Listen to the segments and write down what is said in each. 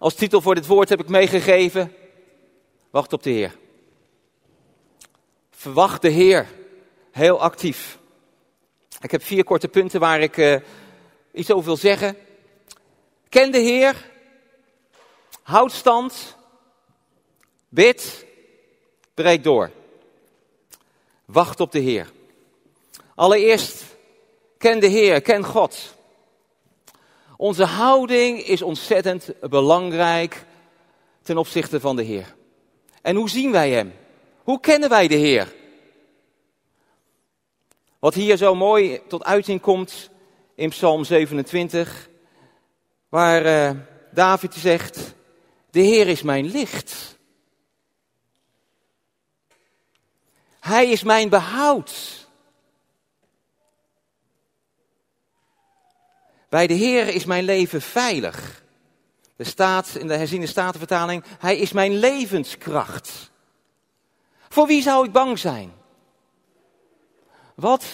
Als titel voor dit woord heb ik meegegeven: Wacht op de Heer. Verwacht de Heer. Heel actief. Ik heb vier korte punten waar ik uh, iets over wil zeggen. Ken de Heer. Houd stand. Bid. Breek door. Wacht op de Heer. Allereerst, ken de Heer, ken God. Onze houding is ontzettend belangrijk ten opzichte van de Heer. En hoe zien wij Hem? Hoe kennen wij de Heer? Wat hier zo mooi tot uiting komt in Psalm 27, waar uh, David zegt, de Heer is mijn licht. Hij is mijn behoud. Bij de Heer is mijn leven veilig. Er staat in de herziene statenvertaling, Hij is mijn levenskracht. Voor wie zou ik bang zijn? Wat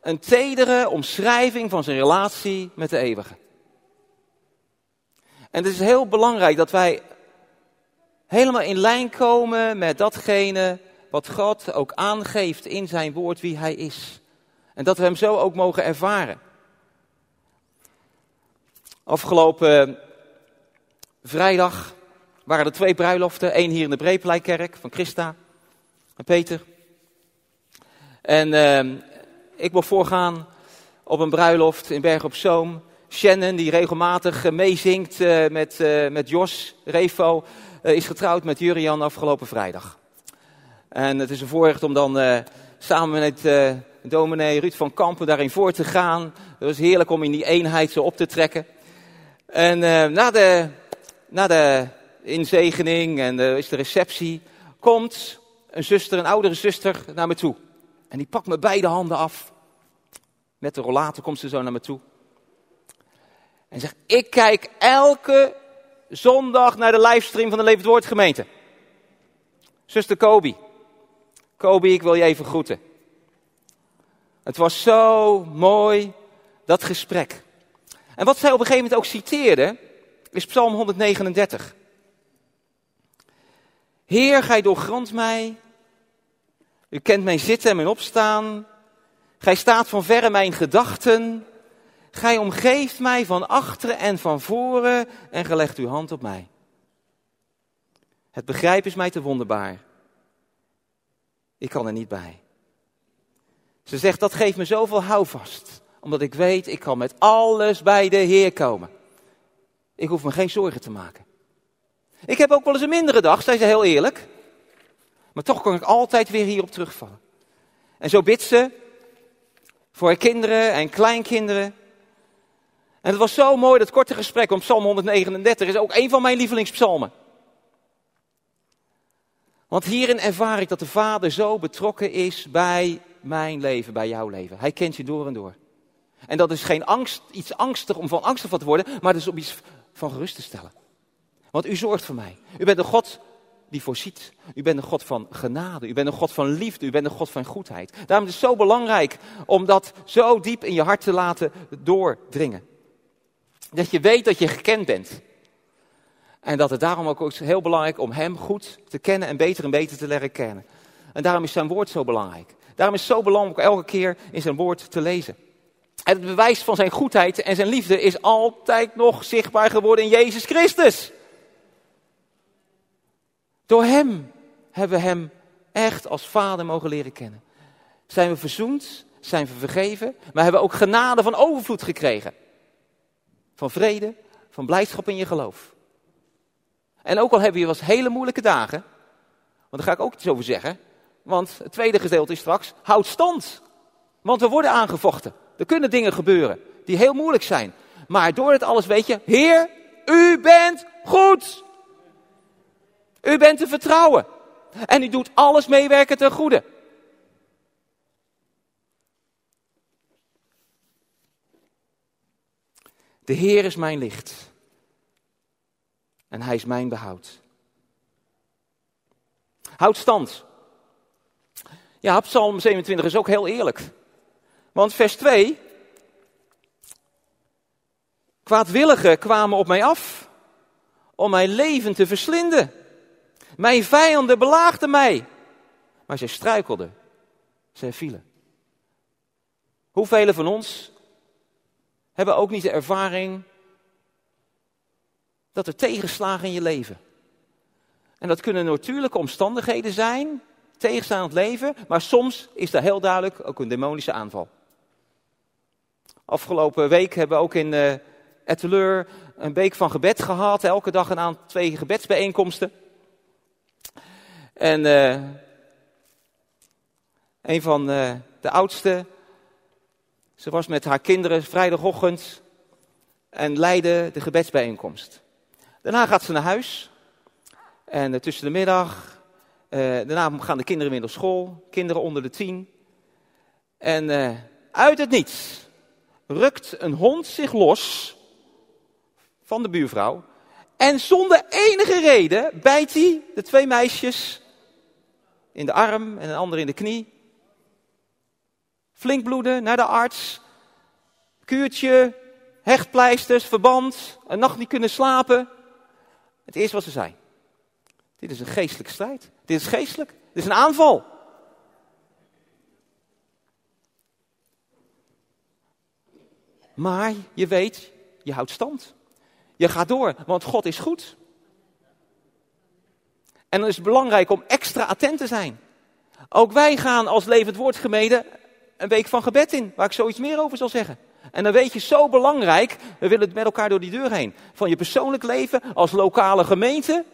een tedere omschrijving van zijn relatie met de eeuwige. En het is heel belangrijk dat wij helemaal in lijn komen met datgene wat God ook aangeeft in zijn woord wie hij is. En dat we hem zo ook mogen ervaren. Afgelopen vrijdag waren er twee bruiloften. Eén hier in de Breeplijkerk van Christa en Peter. En uh, ik mocht voorgaan op een bruiloft in Berg op Zoom. Shannon, die regelmatig meezingt uh, met, met Jos Revo, is getrouwd met Jurian afgelopen vrijdag. En het is een voorrecht om dan samen met dominee Ruud van Kampen daarin voor te gaan. Het was heerlijk om in die eenheid zo op te trekken. En na, de, na de inzegening en is de receptie, komt een zuster, een oudere zuster, naar me toe. En die pakt me beide handen af. Met de rollator komt ze zo naar me toe. En zegt, ik kijk elke zondag naar de livestream van de Levend Woord gemeente. Zuster Kobi. Kobi, ik wil je even groeten. Het was zo mooi, dat gesprek. En wat zij op een gegeven moment ook citeerde, is Psalm 139. Heer, gij doorgrondt mij. U kent mijn zitten en mijn opstaan. Gij staat van verre mijn gedachten. Gij omgeeft mij van achteren en van voren en gelegt uw hand op mij. Het begrijp is mij te wonderbaar. Ik kan er niet bij. Ze zegt, dat geeft me zoveel houvast. Omdat ik weet, ik kan met alles bij de Heer komen. Ik hoef me geen zorgen te maken. Ik heb ook wel eens een mindere dag, zei ze heel eerlijk. Maar toch kan ik altijd weer hierop terugvallen. En zo bidt ze voor haar kinderen en kleinkinderen. En het was zo mooi, dat korte gesprek om Psalm 139 is ook een van mijn lievelingspsalmen. Want hierin ervaar ik dat de Vader zo betrokken is bij mijn leven, bij jouw leven. Hij kent je door en door. En dat is geen angst, iets angstig om van angstig van te worden, maar dat is om iets van gerust te stellen. Want u zorgt voor mij. U bent een God die voorziet. U bent een God van genade. U bent een God van liefde. U bent een God van goedheid. Daarom is het zo belangrijk om dat zo diep in je hart te laten doordringen. Dat je weet dat je gekend bent. En dat het daarom ook is heel belangrijk om Hem goed te kennen en beter en beter te leren kennen. En daarom is zijn woord zo belangrijk. Daarom is het zo belangrijk om elke keer in zijn woord te lezen. Het bewijs van zijn goedheid en zijn liefde is altijd nog zichtbaar geworden in Jezus Christus. Door Hem hebben we Hem echt als Vader mogen leren kennen. Zijn we verzoend, zijn we vergeven, maar hebben we ook genade van overvloed gekregen. Van vrede, van blijdschap in je geloof. En ook al hebben je was hele moeilijke dagen, want daar ga ik ook iets over zeggen. Want het tweede gedeelte is straks, houd stand. Want we worden aangevochten. Er kunnen dingen gebeuren die heel moeilijk zijn. Maar door het alles weet je, Heer, u bent goed. U bent te vertrouwen. En u doet alles meewerken ten goede. De Heer is mijn licht. En hij is mijn behoud. Houd stand. Ja, Psalm 27 is ook heel eerlijk. Want vers 2. Kwaadwilligen kwamen op mij af om mijn leven te verslinden. Mijn vijanden belaagden mij, maar zij struikelden. Zij vielen. Hoeveel van ons hebben ook niet de ervaring dat er tegenslagen in je leven. En dat kunnen natuurlijke omstandigheden zijn, tegenstaand leven, maar soms is daar heel duidelijk ook een demonische aanval. Afgelopen week hebben we ook in uh, Etteleur een week van gebed gehad, elke dag een aantal twee gebedsbijeenkomsten. En uh, een van uh, de oudste, ze was met haar kinderen vrijdagochtend en leidde de gebedsbijeenkomst. Daarna gaat ze naar huis. En tussen de middag, daarna gaan de kinderen weer naar school. Kinderen onder de tien. En uh, uit het niets rukt een hond zich los van de buurvrouw. En zonder enige reden bijt hij de twee meisjes in de arm en een ander in de knie. Flink bloeden, naar de arts. Kuurtje, hechtpleisters, verband, een nacht niet kunnen slapen. Het eerste wat ze zei. Dit is een geestelijke strijd. Dit is geestelijk. Dit is een aanval. Maar je weet, je houdt stand. Je gaat door, want God is goed. En dan is het belangrijk om extra attent te zijn. Ook wij gaan als levend woordgemede een week van gebed in, waar ik zoiets meer over zal zeggen. En dan weet je, zo belangrijk, we willen het met elkaar door die deur heen. Van je persoonlijk leven als lokale gemeente.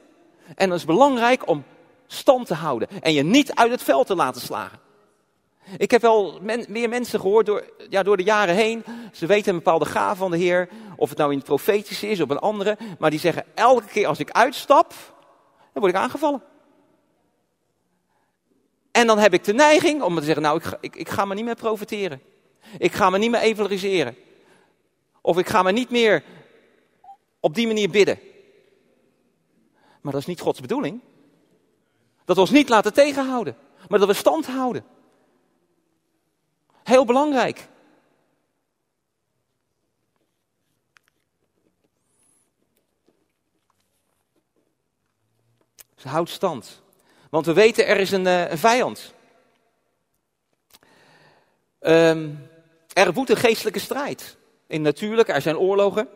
En dat is belangrijk om stand te houden en je niet uit het veld te laten slagen. Ik heb wel meer mensen gehoord door, ja, door de jaren heen. Ze weten een bepaalde gave van de Heer. Of het nou in het profetische is of een andere. Maar die zeggen elke keer als ik uitstap, dan word ik aangevallen. En dan heb ik de neiging om te zeggen, nou ik ga, ik, ik ga maar niet meer profiteren. Ik ga me niet meer evangeliseren. Of ik ga me niet meer op die manier bidden. Maar dat is niet Gods bedoeling. Dat we ons niet laten tegenhouden, maar dat we stand houden. Heel belangrijk. Ze houdt stand. Want we weten er is een, een vijand. Um, er woedt een geestelijke strijd. In natuurlijk, er zijn oorlogen.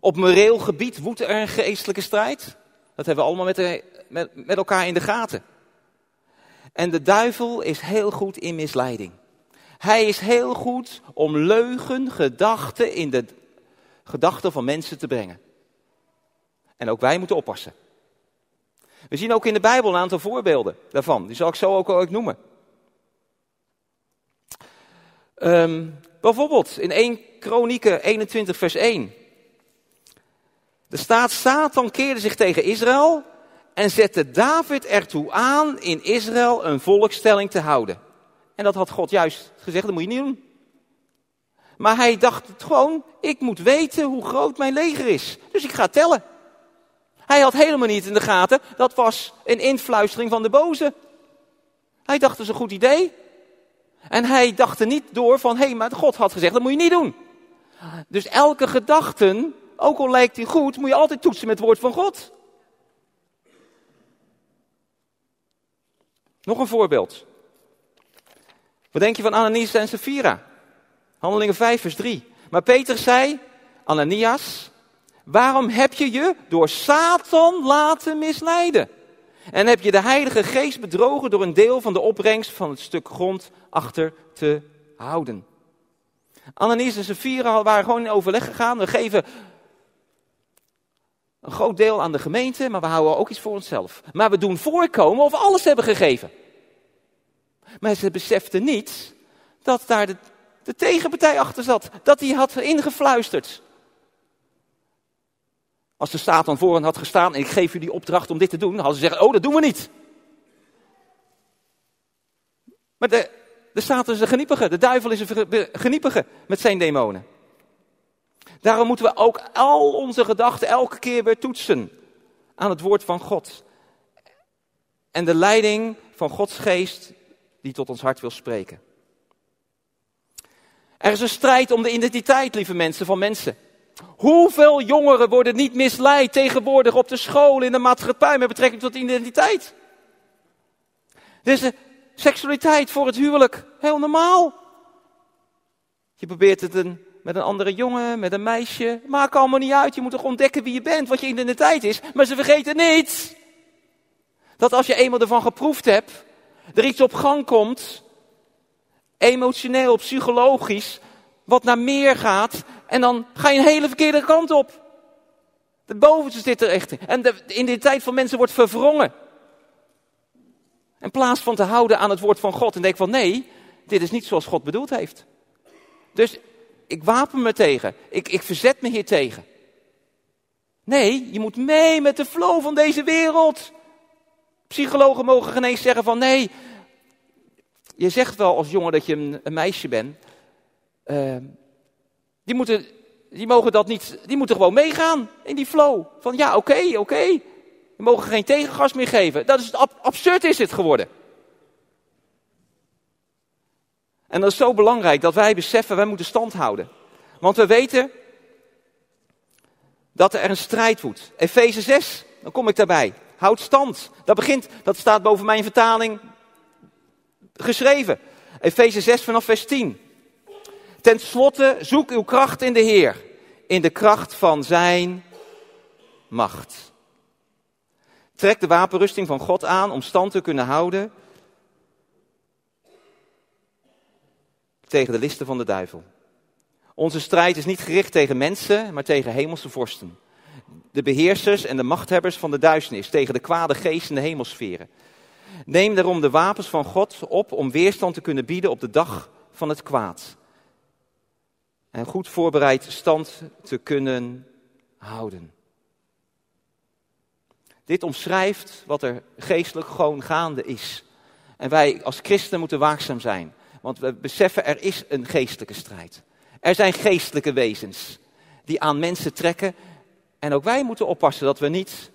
Op moreel gebied woedt er een geestelijke strijd. Dat hebben we allemaal met, met, met elkaar in de gaten. En de duivel is heel goed in misleiding. Hij is heel goed om leugen, gedachten in de gedachten van mensen te brengen. En ook wij moeten oppassen. We zien ook in de Bijbel een aantal voorbeelden daarvan. Die zal ik zo ook, ook noemen. Um, bijvoorbeeld in 1 Kronieken 21 vers 1. Er staat, Satan keerde zich tegen Israël en zette David ertoe aan in Israël een volkstelling te houden. En dat had God juist gezegd, dat moet je niet doen. Maar hij dacht gewoon, ik moet weten hoe groot mijn leger is. Dus ik ga tellen. Hij had helemaal niet in de gaten, dat was een influistering van de boze. Hij dacht, dat is een goed idee. En hij dacht er niet door van, hé, hey, maar God had gezegd, dat moet je niet doen. Dus elke gedachte, ook al lijkt die goed, moet je altijd toetsen met het woord van God. Nog een voorbeeld. Wat denk je van Ananias en Sapphira? Handelingen 5 vers 3. Maar Peter zei, Ananias, waarom heb je je door Satan laten misleiden? En heb je de Heilige Geest bedrogen door een deel van de opbrengst van het stuk grond achter te houden. Ananias en Sapphira waren gewoon in overleg gegaan. We geven een groot deel aan de gemeente, maar we houden ook iets voor onszelf. Maar we doen voorkomen of we alles hebben gegeven. Maar ze beseften niet dat daar de, de tegenpartij achter zat. Dat hij had ingefluisterd. Als de Satan voor hen had gestaan en ik geef u die opdracht om dit te doen, hadden ze zeggen, oh dat doen we niet. Maar de, de Satan is een geniepige, de duivel is een geniepige met zijn demonen. Daarom moeten we ook al onze gedachten elke keer weer toetsen aan het woord van God. En de leiding van Gods geest die tot ons hart wil spreken. Er is een strijd om de identiteit, lieve mensen, van mensen. Hoeveel jongeren worden niet misleid tegenwoordig op de school, in de maatschappij met betrekking tot identiteit? Deze seksualiteit voor het huwelijk, heel normaal. Je probeert het met een andere jongen, met een meisje. Maakt allemaal niet uit. Je moet toch ontdekken wie je bent, wat je identiteit is. Maar ze vergeten niet. Dat als je eenmaal ervan geproefd hebt, er iets op gang komt. Emotioneel, psychologisch. Wat naar meer gaat. En dan ga je een hele verkeerde kant op. De bovenste zit er echt in. En de identiteit van mensen wordt verwrongen. In plaats van te houden aan het woord van God en denk van nee, dit is niet zoals God bedoeld heeft. Dus ik wapen me tegen. Ik, ik verzet me hier tegen. Nee, je moet mee met de flow van deze wereld. Psychologen mogen geen eens zeggen van nee. Je zegt wel als jongen dat je een, meisje bent. Uh, die, moeten, die mogen dat niet. Die moeten gewoon meegaan in die flow. Van ja, oké, oké. Okay. We mogen geen tegengas meer geven. Dat is ab absurd is het geworden. En dat is zo belangrijk dat wij beseffen, wij moeten stand houden. Want we weten dat er een strijd moet. Efeze 6, dan kom ik daarbij. Houd stand. Dat begint, dat staat boven mijn vertaling geschreven. Efeze 6 vanaf vers 10. Ten slotte, zoek uw kracht in de Heer. In de kracht van zijn macht. Trek de wapenrusting van God aan om stand te kunnen houden tegen de listen van de duivel. Onze strijd is niet gericht tegen mensen, maar tegen hemelse vorsten. De beheersers en de machthebbers van de duisternis, tegen de kwade geesten in de hemelsferen. Neem daarom de wapens van God op om weerstand te kunnen bieden op de dag van het kwaad. En goed voorbereid stand te kunnen houden. Dit omschrijft wat er geestelijk gewoon gaande is. En wij als christenen moeten waakzaam zijn. Want we beseffen, er is een geestelijke strijd. Er zijn geestelijke wezens die aan mensen trekken. En ook wij moeten oppassen dat we niet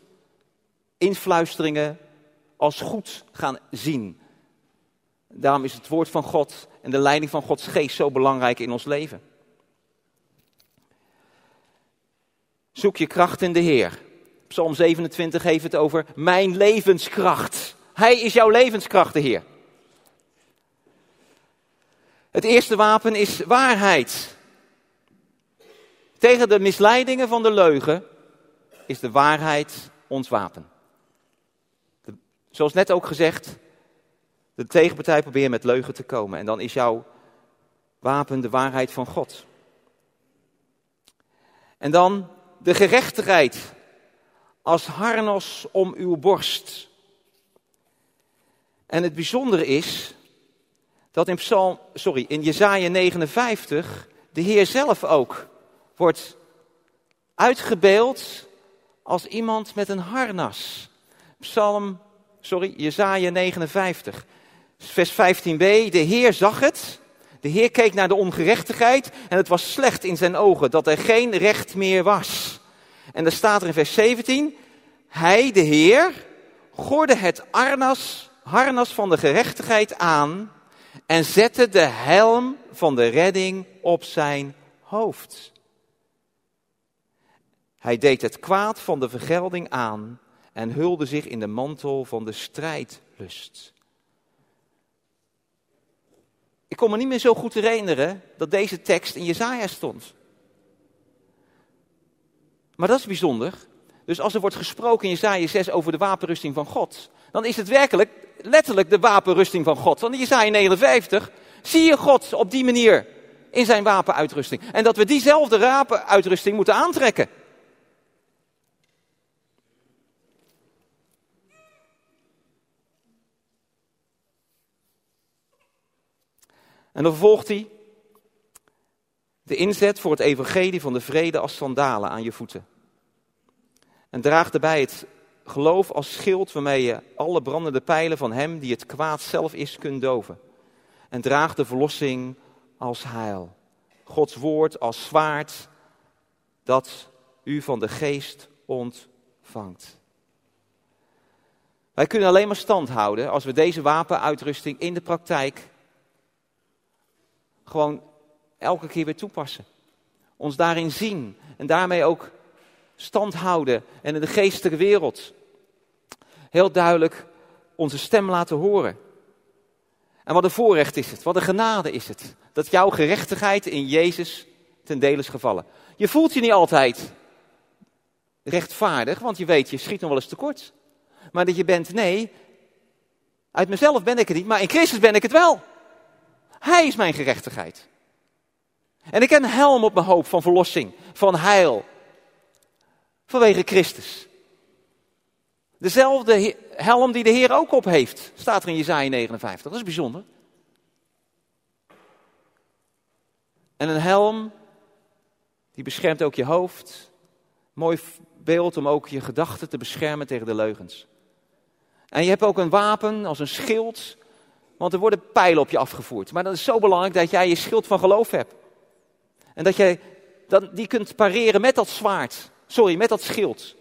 influisteringen als goed gaan zien. Daarom is het woord van God en de leiding van Gods geest zo belangrijk in ons leven. Zoek je kracht in de Heer. Psalm 27 heeft het over mijn levenskracht. Hij is jouw levenskracht, de Heer. Het eerste wapen is waarheid. Tegen de misleidingen van de leugen is de waarheid ons wapen. zoals net ook gezegd, de tegenpartij probeert met leugen te komen. En dan is jouw wapen de waarheid van God. En dan de gerechtigheid als harnas om uw borst. En het bijzondere is dat in Psalm, sorry, in Jesaja 59 de Heer zelf ook wordt uitgebeeld als iemand met een harnas. Psalm, sorry, Jesaja 59, vers 15b. De Heer zag het. De Heer keek naar de ongerechtigheid en het was slecht in zijn ogen dat er geen recht meer was. En dan staat er in vers 17, hij, de Heer, gorde het arnas, harnas van de gerechtigheid aan en zette de helm van de redding op zijn hoofd. Hij deed het kwaad van de vergelding aan en hulde zich in de mantel van de strijdlust. Ik kon me niet meer zo goed herinneren dat deze tekst in Jezaja stond. Maar dat is bijzonder. Dus als er wordt gesproken in Jezaja 6 over de wapenrusting van God, dan is het werkelijk letterlijk de wapenrusting van God. Want in Jezaja 59 zie je God op die manier in zijn wapenuitrusting. En dat we diezelfde wapenuitrusting moeten aantrekken. En dan vervolgt hij de inzet voor het evangelie van de vrede als sandalen aan je voeten. En draag daarbij het geloof als schild waarmee je alle brandende pijlen van hem die het kwaad zelf is kunt doven. En draag de verlossing als heil. Gods woord als zwaard dat u van de geest ontvangt. Wij kunnen alleen maar stand houden als we deze wapenuitrusting in de praktijk gewoon elke keer weer toepassen. Ons daarin zien en daarmee ook stand houden en in de geestelijke wereld heel duidelijk onze stem laten horen. En wat een voorrecht is het, wat een genade is het, dat jouw gerechtigheid in Jezus ten dele is gevallen. Je voelt je niet altijd rechtvaardig, want je weet, je schiet nog wel eens tekort. Maar dat je bent, nee, uit mezelf ben ik het niet, maar in Christus ben ik het wel. Hij is mijn gerechtigheid. En ik heb een helm op mijn hoofd van verlossing, van heil. Vanwege Christus. Dezelfde helm die de Heer ook op heeft, staat er in Jezaja 59. Dat is bijzonder. En een helm, die beschermt ook je hoofd. Mooi beeld om ook je gedachten te beschermen tegen de leugens. En je hebt ook een wapen als een schild, want er worden pijlen op je afgevoerd. Maar dat is zo belangrijk dat jij je schild van geloof hebt. En dat jij die kunt pareren met dat zwaard. Sorry, met dat schild.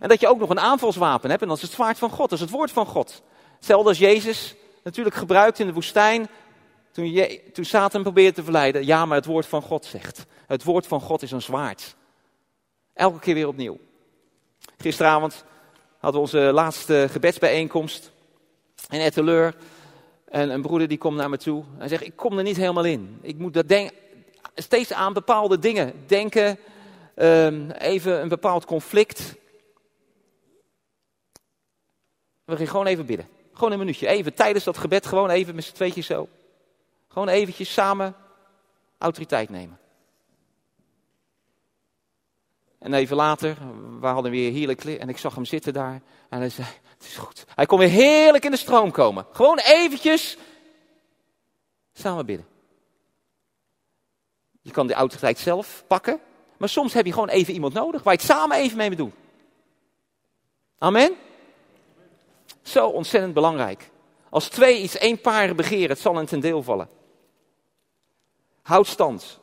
En dat je ook nog een aanvalswapen hebt, en dat is het zwaard van God, dat is het woord van God. Hetzelfde als Jezus natuurlijk gebruikt in de woestijn, toen, je, toen Satan probeerde te verleiden. Ja, maar het woord van God zegt. Het woord van God is een zwaard. Elke keer weer opnieuw. Gisteravond hadden we onze laatste gebedsbijeenkomst in Etteleur. En een broeder die komt naar me toe. Hij zegt, ik kom er niet helemaal in. Ik moet dat denk, steeds aan bepaalde dingen denken. Um, even een bepaald conflict. We gaan gewoon even bidden. Gewoon een minuutje. Even tijdens dat gebed, gewoon even met z'n tweetjes zo. Gewoon eventjes samen autoriteit nemen. En even later, we hadden weer heerlijk en ik zag hem zitten daar. En hij zei, het is goed. Hij kon weer heerlijk in de stroom komen. Gewoon eventjes samen bidden. Je kan de autoriteit zelf pakken. Maar soms heb je gewoon even iemand nodig waar je het samen even mee moet doen. Amen? Zo ontzettend belangrijk. Als twee iets één paar begeren, het zal hen ten deel vallen. Houd stand.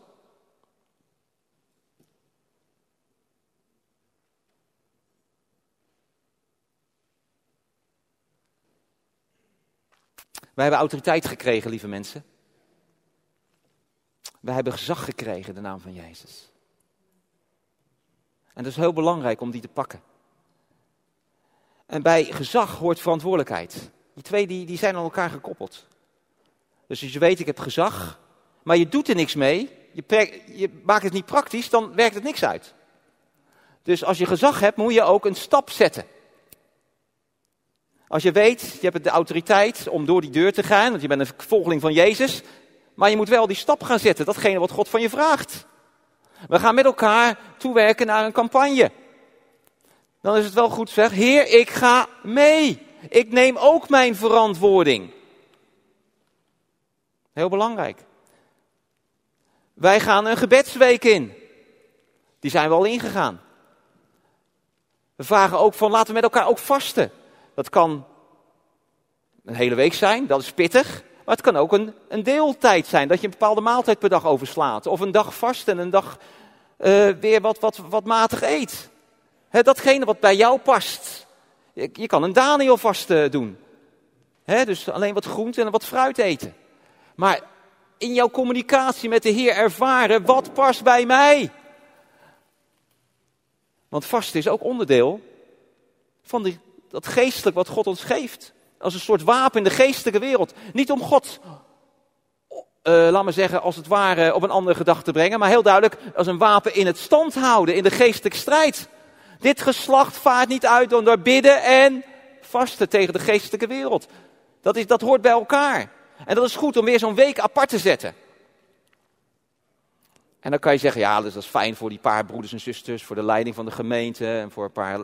Wij hebben autoriteit gekregen, lieve mensen. Wij hebben gezag gekregen de naam van Jezus. En dat is heel belangrijk om die te pakken. En bij gezag hoort verantwoordelijkheid. Die twee die, die zijn aan elkaar gekoppeld. Dus als je weet, ik heb gezag, maar je doet er niks mee, je, je maakt het niet praktisch, dan werkt het niks uit. Dus als je gezag hebt, moet je ook een stap zetten. Als je weet, je hebt de autoriteit om door die deur te gaan, want je bent een volgeling van Jezus, maar je moet wel die stap gaan zetten, datgene wat God van je vraagt. We gaan met elkaar toewerken naar een campagne. Dan is het wel goed zeg, Heer, ik ga mee. Ik neem ook mijn verantwoording. Heel belangrijk. Wij gaan een gebedsweek in. Die zijn we al ingegaan. We vragen ook van laten we met elkaar ook vasten. Dat kan een hele week zijn, dat is pittig. Maar het kan ook een, een deeltijd zijn, dat je een bepaalde maaltijd per dag overslaat. Of een dag vast en een dag uh, weer wat, wat, wat matig eet. Datgene wat bij jou past. Je, je kan een Daniel vast uh, doen. Dus alleen wat groente en wat fruit eten. Maar in jouw communicatie met de Heer ervaren, wat past bij mij? Want vasten is ook onderdeel van die, dat geestelijk wat God ons geeft. Als een soort wapen in de geestelijke wereld. Niet om God, uh, laat maar zeggen, als het ware op een andere gedachte te brengen. Maar heel duidelijk als een wapen in het stand houden, in de geestelijke strijd. Dit geslacht vaart niet uit door bidden en vasten tegen de geestelijke wereld. Dat, is, dat hoort bij elkaar. En dat is goed om weer zo'n week apart te zetten. En dan kan je zeggen, ja, dus dat is fijn voor die paar broeders en zusters, voor de leiding van de gemeente en voor een paar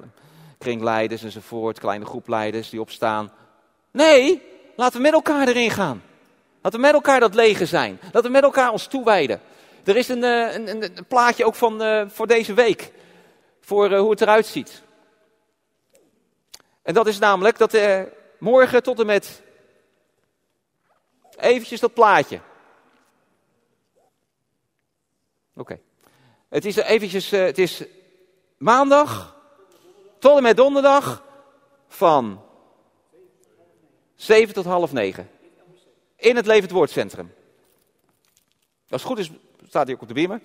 kringleiders enzovoort, kleine groepleiders die opstaan. Nee, laten we met elkaar erin gaan. Laten we met elkaar dat leger zijn. Laten we met elkaar ons toewijden. Er is een, eh, een, een, plaatje ook van, uh, voor deze week. Voor uh, hoe het eruit ziet. En dat is namelijk dat uh, morgen tot en met. Eventjes dat plaatje. Oké. Het is eventjes. het is maandag tot en met donderdag van 7 tot half 9. In het Levend Woordcentrum. Als het goed is, staat hij ook op de beamer.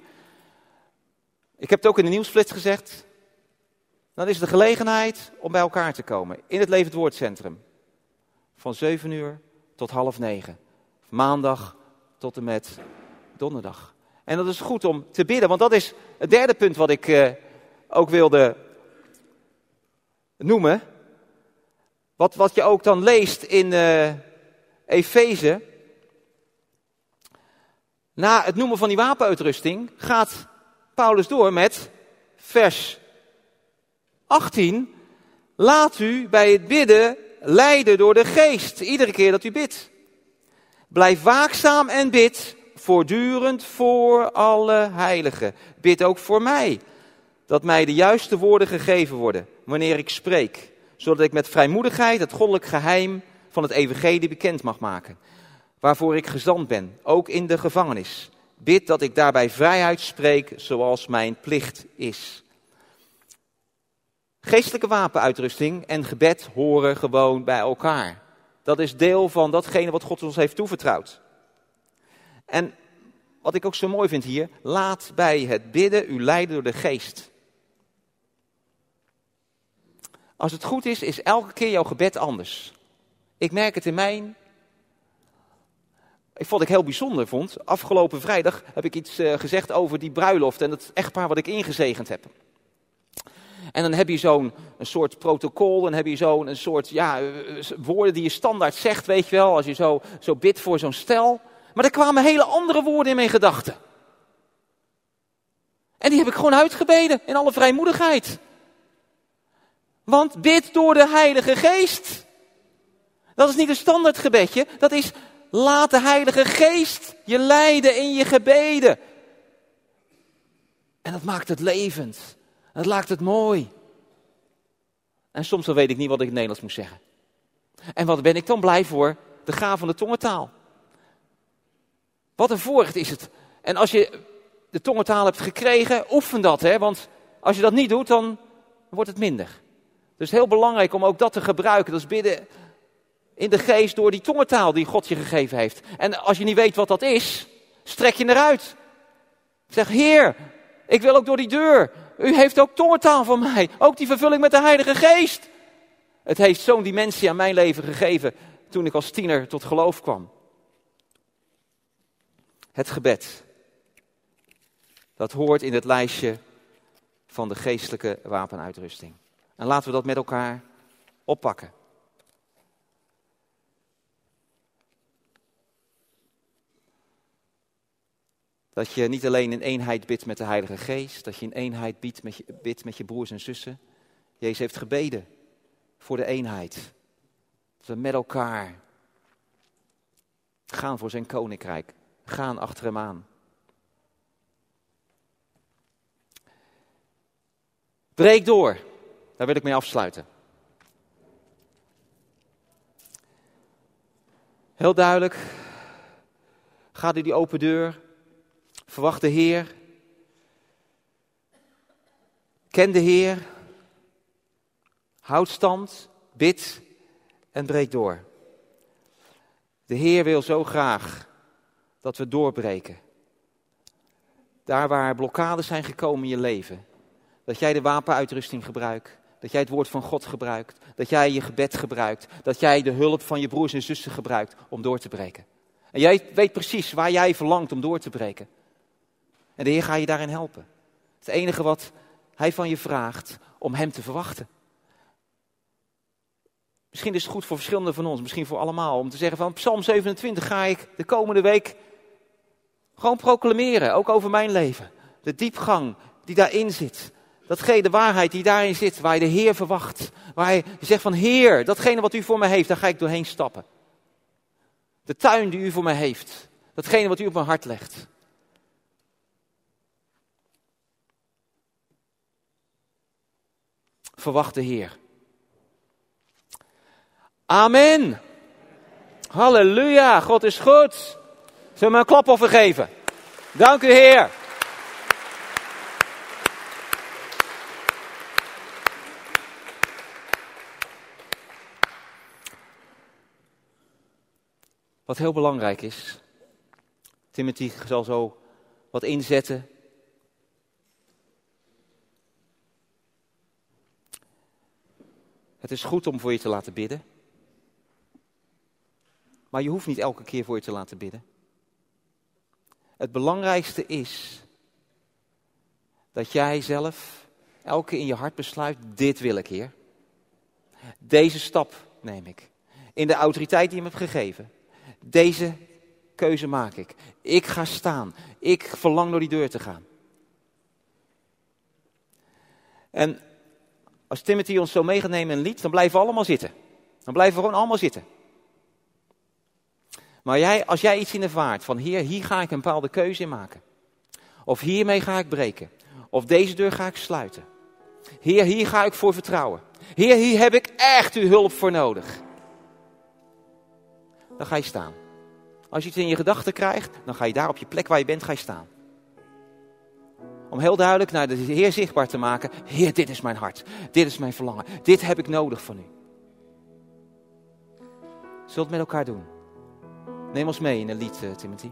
Ik heb het ook in de nieuwsflits gezegd. Dan is de gelegenheid om bij elkaar te komen in het Levend Woordcentrum. Van 7 uur tot half negen. Maandag tot en met donderdag. En dat is goed om te bidden, want dat is het derde punt wat ik uh, ook wilde noemen. Wat, wat je ook dan leest in uh, Efeze. Na het noemen van die wapenuitrusting gaat Paulus door met vers 18. Laat u bij het bidden leiden door de geest, iedere keer dat u bidt. Blijf waakzaam en bid voortdurend voor alle heiligen. Bid ook voor mij, dat mij de juiste woorden gegeven worden wanneer ik spreek, zodat ik met vrijmoedigheid het goddelijk geheim van het evangelie bekend mag maken, waarvoor ik gezand ben, ook in de gevangenis. Bid dat ik daarbij vrijheid spreek zoals mijn plicht is. Geestelijke wapenuitrusting en gebed horen gewoon bij elkaar. Dat is deel van datgene wat God ons heeft toevertrouwd. En wat ik ook zo mooi vind hier, laat bij het bidden u leiden door de geest. Als het goed is, is elke keer jouw gebed anders. Ik merk het in mijn. Ik vond ik heel bijzonder vond. Afgelopen vrijdag heb ik iets uh, gezegd over die bruiloft en het echtpaar wat ik ingezegend heb. En dan heb je zo'n soort protocol, dan heb je zo'n soort ja, eh, woorden die je standaard zegt, weet je wel, als je zo, zo bidt voor zo'n stel. Maar er kwamen hele andere woorden in mijn gedachten. En die heb ik gewoon uitgebeden in alle vrijmoedigheid. Want bid door de Heilige Geest. Dat is niet een standaard gebedje, dat is laat de Heilige Geest je leiden in je gebeden. En dat maakt het levend. Dat maakt het mooi. En soms dan weet ik niet wat ik in Nederlands moet zeggen. En wat ben ik dan blij voor? De gaaf van de tongentaal. Wat een voorrecht is het. En als je de tongentaal hebt gekregen, oefen dat. Hè? Want als je dat niet doet, dan wordt het minder. Dus heel belangrijk om ook dat te gebruiken. Dat is bidden in de geest door die tongentaal die God je gegeven heeft. En als je niet weet wat dat is, strek je eruit. Zeg, Heer, ik wil ook door die deur. U heeft ook tongentaal van mij. Ook die vervulling met de Heilige Geest. Het heeft zo'n dimensie aan mijn leven gegeven toen ik als tiener tot geloof kwam. Het gebed. Dat hoort in het lijstje van de geestelijke wapenuitrusting. En laten we dat met elkaar oppakken. Dat je niet alleen in eenheid bidt met de Heilige Geest, dat je in eenheid bidt met je, met je broers en zussen. Jezus heeft gebeden voor de eenheid. Dat we met elkaar gaan voor zijn koninkrijk, gaan achter hem aan. Breek door, daar wil ik mee afsluiten. Heel duidelijk, ga door die open deur, Verwacht de Heer. Ken de Heer. Houd stand, bid en breek door. De Heer wil zo graag dat we doorbreken. Daar waar blokkades zijn gekomen in je leven. Dat jij de wapenuitrusting gebruikt. Dat jij het woord van God gebruikt. Dat jij je gebed gebruikt. Dat jij de hulp van je broers en zussen gebruikt om door te breken. En jij weet precies waar jij verlangt om door te breken. En de Heer gaat je daarin helpen. Het enige wat Hij van je vraagt, om Hem te verwachten. Misschien is het goed voor verschillende van ons, misschien voor allemaal, om te zeggen van Psalm 27 ga ik de komende week gewoon proclameren, ook over mijn leven. De diepgang die daarin zit. Datgene, de waarheid die daarin zit, waar je de Heer verwacht. Waar je zegt van Heer, datgene wat u voor mij heeft, daar ga ik doorheen stappen. De tuin die u voor mij heeft. Datgene wat u op mijn hart legt. Verwacht de Heer. Amen. Halleluja, God is goed. Zullen we een klapoffer geven? Dank u Heer. wat heel belangrijk is. Timothy zal zo wat inzetten. Het is goed om voor je te laten bidden. Maar je hoeft niet elke keer voor je te laten bidden. Het belangrijkste is dat jij zelf elke keer in je hart besluit: dit wil ik, hier, Deze stap neem ik. In de autoriteit die je me hebt gegeven. Deze keuze maak ik. Ik ga staan. Ik verlang door die deur te gaan. En als Timothy ons zo mee gaat nemen in lied, dan blijven we allemaal zitten. Dan blijven we gewoon allemaal zitten. Maar jij, als jij iets in ervaart van hier, hier ga ik een bepaalde keuze in maken. Of hiermee ga ik breken. Of deze deur ga ik sluiten. Heer, hier ga ik voor vertrouwen. Heer, hier heb ik echt uw hulp voor nodig. Dan ga je staan. Als je iets in je gedachten krijgt, dan ga je daar op je plek waar je bent, ga je staan. Om heel duidelijk naar de Heer zichtbaar te maken. Heer, dit is mijn hart. Dit is mijn verlangen. Dit heb ik nodig van u. Zult het met elkaar doen. Neem ons mee in een lied, uh, Timothy.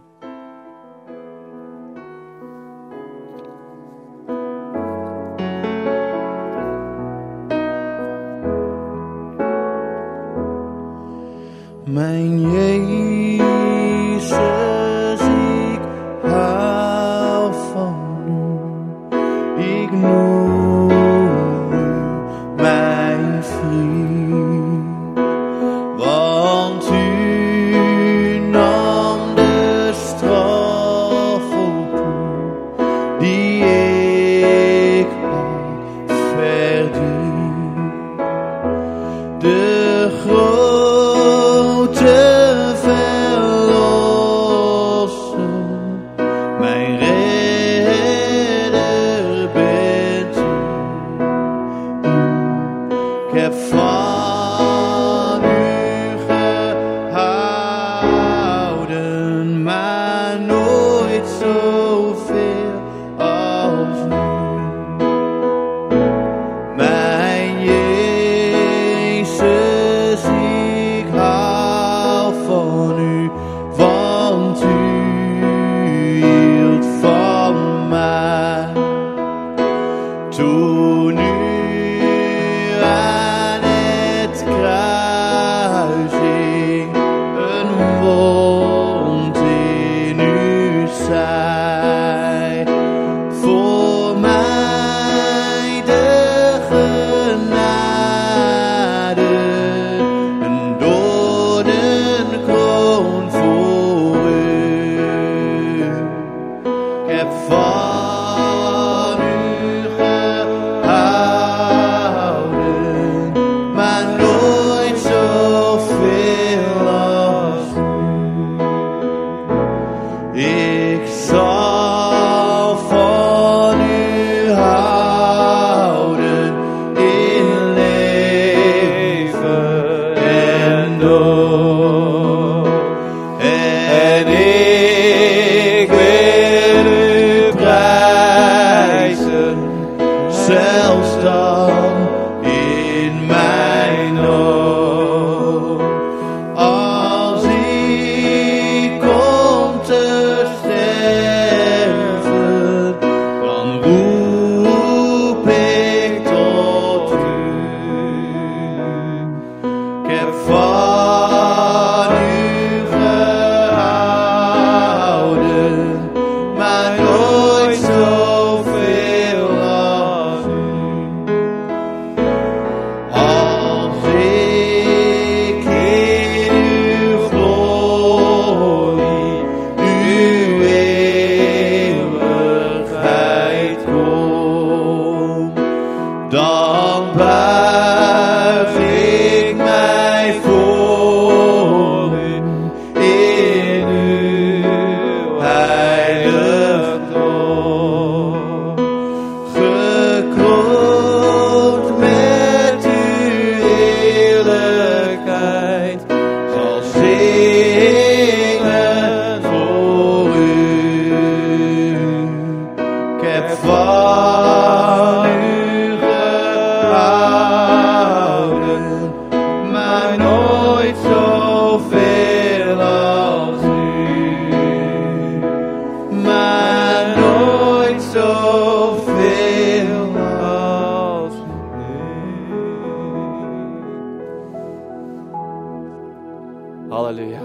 Halleluja.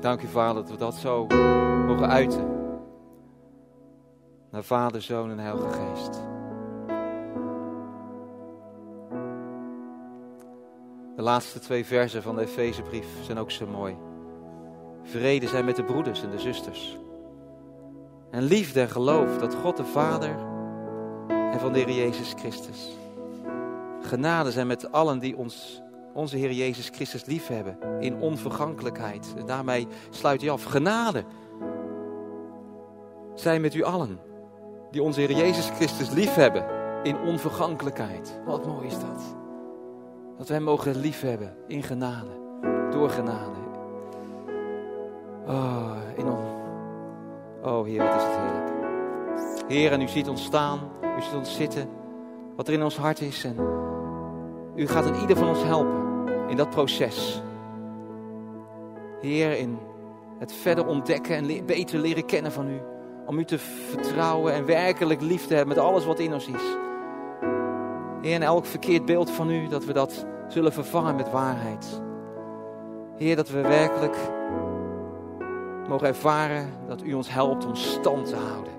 Dank u, Vader, dat we dat zo mogen uiten. Naar Vader, Zoon en Heilige Geest. De laatste twee versen van de Efezebrief zijn ook zo mooi. Vrede zijn met de broeders en de zusters. En liefde en geloof dat God de Vader en van de Heer Jezus Christus. Genade zijn met allen die ons, onze Heer Jezus Christus liefhebben in onvergankelijkheid. En daarmee sluit hij af. Genade zijn met u allen die onze Heer Jezus Christus liefhebben in onvergankelijkheid. Wat mooi is dat. Dat wij mogen liefhebben in genade, door genade. Oh, in on... oh Heer, wat is het heerlijk. Heer, en u ziet ons staan, u ziet ons zitten, wat er in ons hart is. En u gaat in ieder van ons helpen in dat proces. Heer, in het verder ontdekken en beter leren kennen van u. Om u te vertrouwen en werkelijk lief te hebben met alles wat in ons is. Heer, en elk verkeerd beeld van u, dat we dat zullen vervangen met waarheid. Heer, dat we werkelijk mogen ervaren dat u ons helpt om stand te houden.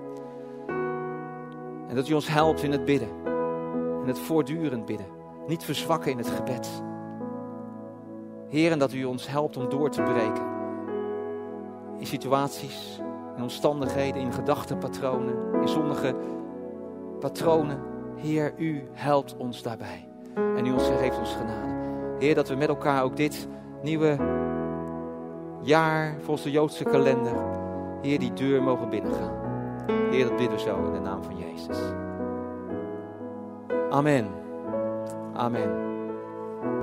En dat u ons helpt in het bidden. In het voortdurend bidden. Niet verzwakken in het gebed. Heer, en dat u ons helpt om door te breken. In situaties, in omstandigheden, in gedachtenpatronen, in zondige patronen. Heer, u helpt ons daarbij. En u ons geeft ons genade. Heer, dat we met elkaar ook dit nieuwe jaar volgens de Joodse kalender, Heer, die deur mogen binnengaan. Heer, dat bidden we zo in de naam van Jezus. Amen. Amen.